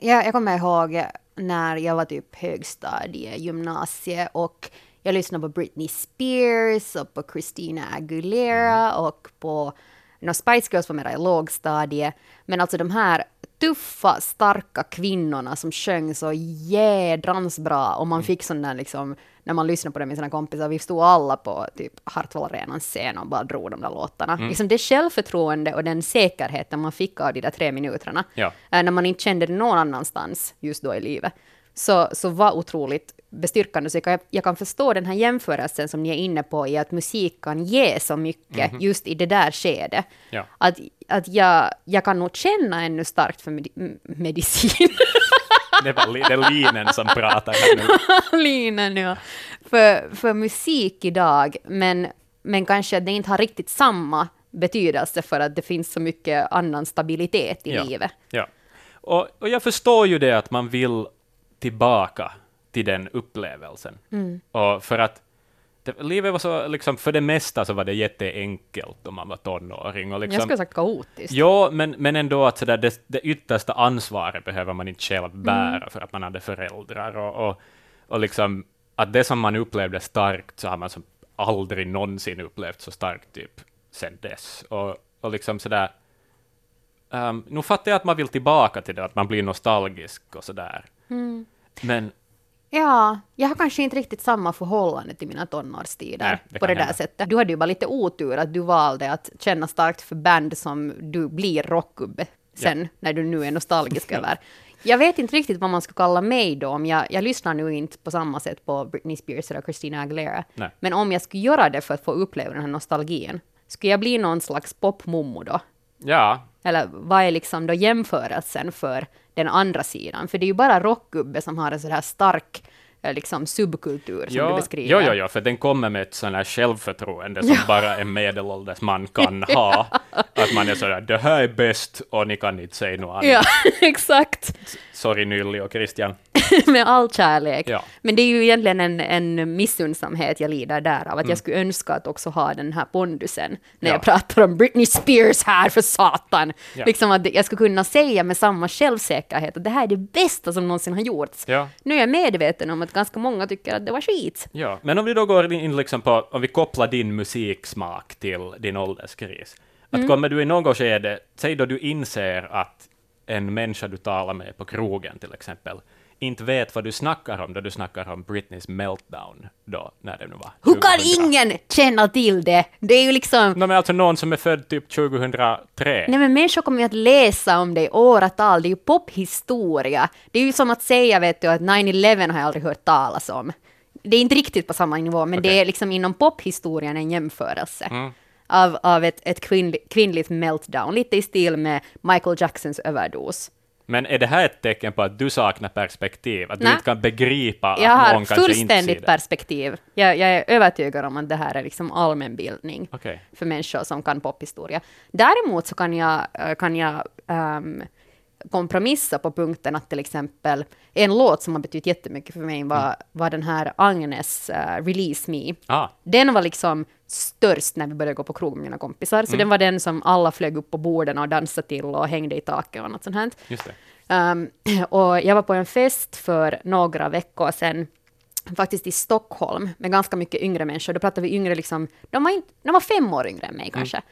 S2: Jag, jag kommer ihåg när jag var typ högstadie, gymnasie och jag lyssnade på Britney Spears och på Christina Aguilera och på no, Spice Girls var mera i lågstadie. Men alltså de här tuffa, starka kvinnorna som sjöng så jädrans bra och man fick sån där liksom, när man lyssnade på det med sina kompisar, vi stod alla på typ Hartwall Arenans scen och bara drog de där låtarna. Liksom det självförtroende och den säkerheten man fick av de där tre minuterna,
S1: Ja.
S2: eh, när man inte kände det någon annanstans just då i livet, så, så var otroligt bestyrkande. Så jag kan, jag kan förstå den här jämförelsen som ni är inne på i att musik kan ge så mycket just i det där skedet.
S1: Ja.
S2: Att, att jag, jag kan nog känna ännu starkt för medi- m- medicin.
S1: Det var li- det är linen som pratar här nu.
S2: Linen, ja. För, för musik idag, men, men kanske det inte har riktigt samma betydelse för att det finns så mycket annan stabilitet i
S1: Ja.
S2: livet.
S1: Ja. Och, och jag förstår ju det att man vill tillbaka till den upplevelsen.
S2: Mm.
S1: Och för att det, livet var så, liksom, för det mesta så var det jätteenkelt om man var tonåring. Och
S2: Jag
S1: liksom,
S2: skulle ha sagt kaotiskt.
S1: Jo, men, men ändå att sådär, det, det yttersta ansvaret behöver man inte själv bära
S2: Mm.
S1: för att man hade föräldrar. Och, och, och liksom, att det som man upplevde starkt så har man som aldrig någonsin upplevt så starkt typ sen dess. Och, och liksom sådär, um, nu fattar jag att man vill tillbaka till det, att man blir nostalgisk och sådär.
S2: Mm.
S1: Men
S2: Ja, jag har kanske inte riktigt samma förhållande till mina tonårstider
S1: Nej, det
S2: på det där
S1: hända.
S2: sättet. Du hade ju bara lite otur att du valde att känna starkt för band som du blir rockgubbe sen när du nu är nostalgisk över. Jag vet inte riktigt vad man ska kalla mig då, om jag, jag lyssnar nu inte på samma sätt på Britney Spears eller Christina Aguilera.
S1: Nej.
S2: Men om jag skulle göra det för att få uppleva den här nostalgin, skulle jag bli någon slags popmommo då?
S1: Ja,
S2: Eller vad är liksom då jämförelsen för den andra sidan? För det är ju bara rockgubbe som har en sån här stark eh, liksom subkultur som du
S1: Ja,
S2: beskriver.
S1: jo, jo, jo, för den kommer med ett sånt här självförtroende som bara en medelålders man kan ha. Att man är sådär, det här är bäst och ni kan inte säga något annat.
S2: Ja, exakt.
S1: Sorry Nylli och Christian.
S2: Med all kärlek.
S1: Ja.
S2: Men det är ju egentligen en, en missundsamhet jag lider där av. Att jag skulle önska att också ha den här pondusen när
S1: Ja.
S2: jag pratar om Britney Spears här för satan.
S1: Ja.
S2: Liksom att jag skulle kunna säga med samma självsäkerhet att det här är det bästa som någonsin har gjorts. Nu är jag medveten om att ganska många tycker att det var skit.
S1: Ja, men om vi då går in liksom på, om vi kopplar din musiksmak till din ålderskris. Att kommer du i något skede, säg då du inser att en människa du talar med på krogen till exempel, inte vet vad du snackar om då du snackar om Britneys meltdown då, när det nu var.
S2: Hur kan
S1: 2000.
S2: ingen känna till det? Det är ju liksom...
S1: No, men alltså någon som är född typ 2003.
S2: Nej men människor kommer ju att läsa om det i åratal, det är ju pophistoria. Det är ju som att säga vet du att 9-11 har jag aldrig hört talas om. Det är inte riktigt på samma nivå, men det
S1: Okej.
S2: är liksom inom pophistorien en jämförelse.
S1: Mm.
S2: Av, av ett, ett kvinnli, kvinnligt meltdown, lite i stil med Michael Jacksons överdos.
S1: Men är det här ett tecken på att du saknar perspektiv? Att du
S2: Nej.
S1: inte kan begripa
S2: Jag
S1: att
S2: har
S1: någon kanske inte ser
S2: fullständigt
S1: det?
S2: perspektiv. Jag, jag är övertygad om att det här är liksom allmänbildning
S1: Okej.
S2: för människor som kan pophistoria. Däremot så kan jag, eh, kan jag ehm, kompromissa på punkten att till exempel en låt som har betytt jättemycket för mig var, var den här Agnes eh, Release Me.
S1: Ah,
S2: Den var liksom störst när vi började gå på krog med mina kompisar, så den var den som alla flög upp på borden och dansade till och hängde i taket och något sånt här. Um, och jag var på en fest för några veckor sedan, faktiskt i Stockholm, med ganska mycket yngre människor. Då pratade vi yngre, liksom, de, var inte, de var fem år yngre än mig kanske.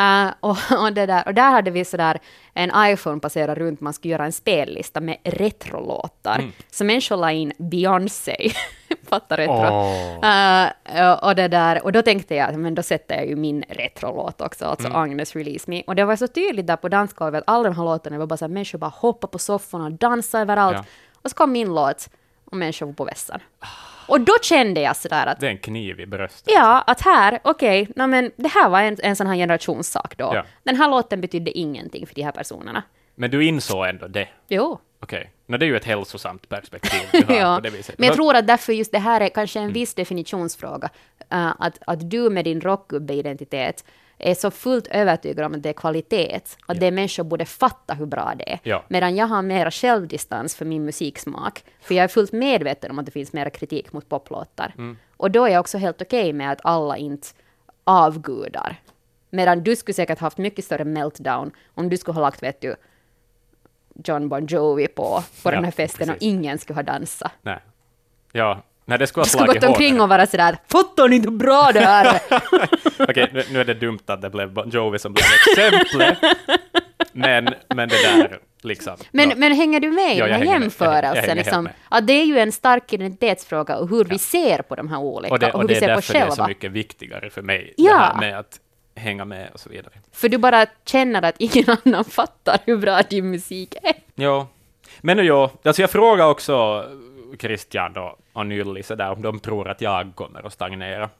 S2: Uh, och, och, det där, och där hade vi sådär en iPhone passerade runt, man skulle göra en spellista med retrolåtar. Så människor la in Beyoncé, fattar retro. Uh, och, det där, och då tänkte jag, men då sätter jag ju min retrolåt också, alltså Agnes Release Me. Och det var så tydligt där på dansgolvet att alla de här låtarna var bara så här, människor bara hoppade på sofforna och dansade överallt.
S1: Ja.
S2: Och så kom min låt och människor var på vässan. Och då kände jag sådär att
S1: Det är en kniv i bröstet.
S2: Ja, att här, okej, okay, men det här var en, en sån här generationssak då.
S1: Ja.
S2: Den här låten betydde ingenting för de här personerna.
S1: Men du insåg ändå det.
S2: Jo.
S1: Okej. Nå, det är ju ett hälsosamt perspektiv du har
S2: ja.
S1: på det viset.
S2: Men jag tror att därför just det här är kanske
S1: Mm.
S2: en viss definitionsfråga. Uh, att, att du med din rockgubbe-identitet är så fullt övertygad om att det är kvalitet, att det är människor borde fatta hur bra det är.
S1: Ja.
S2: Medan jag har mera självdistans för min musiksmak, för jag är fullt medveten om att det finns mera kritik mot poplåtar.
S1: Mm.
S2: Och då är jag också helt okej med att alla inte avgudar. Medan du skulle säkert haft mycket större meltdown om du skulle ha lagt, vet du, John Bon Jovi på, på
S1: Ja,
S2: den här festen och
S1: precis.
S2: ingen skulle ha dansat.
S1: Nej. Ja, nej, det skulle
S2: Du
S1: ha
S2: skulle
S1: slagit
S2: gått omkring och vara sådär, fattar ni hur bra det här är?
S1: Okej, nu, nu är det dumt att det blev Jovi som blev exemplet. Men, men det där, liksom.
S2: Men,
S1: ja.
S2: men hänger du med i
S1: Ja,
S2: den här jämförelsen? Liksom, att det är ju en stark identitetsfråga och hur vi ser på de här olika
S1: och det,
S2: och,
S1: och
S2: hur
S1: det
S2: vi
S1: är
S2: ser på
S1: därför det är så
S2: själva.
S1: mycket viktigare för mig,
S2: Ja.
S1: det här med att hänga med och så vidare.
S2: För du bara känner att ingen annan fattar hur bra din musik är.
S1: Jo. Men nu jo, alltså jag frågar också Christian och, och Nylli så där om de tror att jag kommer att stagnera.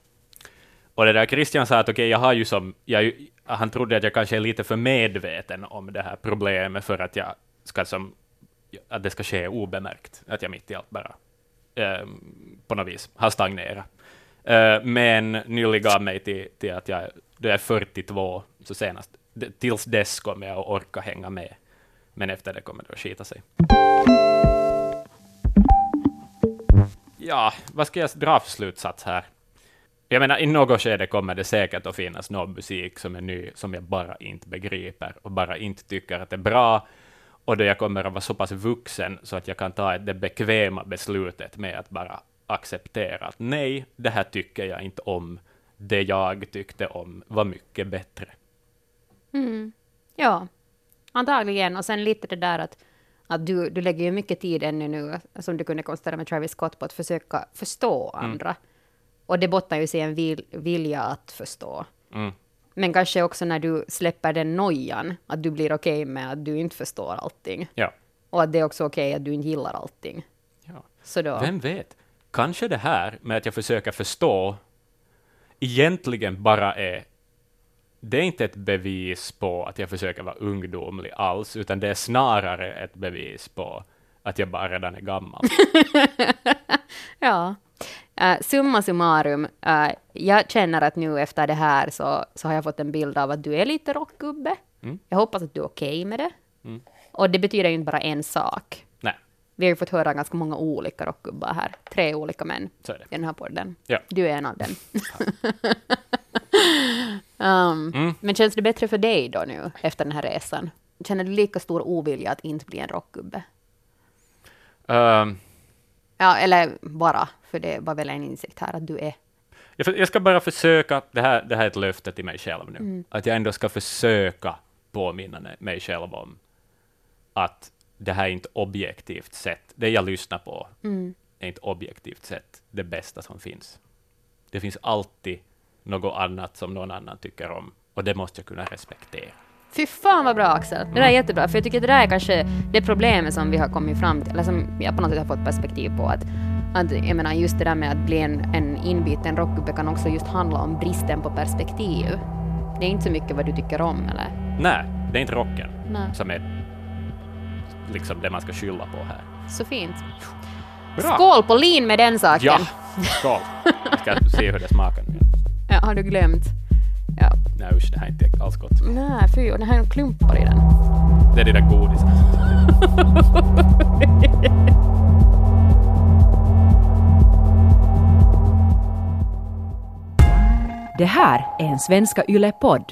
S1: Och det där Christian sa att okej, jag har ju som, jag, han trodde att jag kanske är lite för medveten om det här problemet för att jag ska som, att det ska ske obemärkt, att jag mitt i allt bara eh, på något vis har stagnerat. Eh, men Nylli gav mig till, till att jag, då jag är 42, så senast, tills dess kommer jag att orka hänga med. Men efter det kommer det att skita sig. Ja, vad ska jag dra för slutsats här? Jag menar, i något skede kommer det säkert att finnas någon musik som är ny, som jag bara inte begriper och bara inte tycker att det är bra. Och då jag kommer att vara så pass vuxen så att jag kan ta det bekväma beslutet med att bara acceptera att nej, det här tycker jag inte om. Det jag tyckte om var mycket bättre. Mm.
S2: Ja, antagligen. Och sen lite det där att, att du, du lägger ju mycket tid ännu nu, som du kunde konstatera med Travis Scott, på att försöka förstå andra. Och det bottnar ju sig en vil, vilja att förstå.
S1: Mm.
S2: Men kanske också när du släpper den nojan, att du blir okej med att du inte förstår allting.
S1: Ja.
S2: Och att det är också okej att du inte gillar allting.
S1: ja.
S2: Så då...
S1: Vem vet? Kanske det här med att jag försöker förstå egentligen bara är det är inte ett bevis på att jag försöker vara ungdomlig alls, utan det är snarare ett bevis på att jag bara redan är gammal.
S2: Ja. Uh, summa summarum, uh, jag känner att nu efter det här så, så har jag fått en bild av att du är lite rockgubbe.
S1: Mm.
S2: Jag hoppas att du är okej med det. Och det betyder ju inte bara en sak.
S1: Nej,
S2: Vi har ju fått höra ganska många olika rockgubbar här. Tre olika män
S1: så är det.
S2: i den här podden.
S1: Ja.
S2: Du är en av dem. um,
S1: Mm.
S2: Men känns det bättre för dig då nu, efter den här resan? Känner du lika stor ovilja att inte bli en rockgubbe?
S1: Ehm,
S2: Ja, eller bara, för det var väl en insikt här att du är.
S1: jag, ska bara försöka, det här, det här är ett löfte till mig själv nu,
S2: Mm.
S1: att jag ändå ska försöka påminna mig själv om att det här är inte objektivt sett, det jag lyssnar på
S2: Mm.
S1: är inte objektivt sett det bästa som finns. Det finns alltid något annat som någon annan tycker om, och det måste jag kunna respektera.
S2: Fy fan vad bra Axel! Det där är jättebra, för jag tycker det där är kanske det problemet som vi har kommit fram till, eller som jag på något sätt har fått perspektiv på. Att, att jag menar just det där med att bli en, en inbiten rockgubbe kan också just handla om bristen på perspektiv. Det är inte så mycket vad du tycker om, eller?
S1: Nej, det är inte rocken
S2: Nej.
S1: som är liksom det man ska skylla på här.
S2: Så fint.
S1: Bra!
S2: Skål på lin med den saken!
S1: Ja, skål! Jag ska se hur det smakar nu.
S2: Ja, har du glömt? Ja.
S1: Nej usch, det här är inte alls gott.
S2: Nej, fy, och det här är klumpar i den.
S1: Det är det där godiset.
S8: Det här är en Svenska Yle-podd.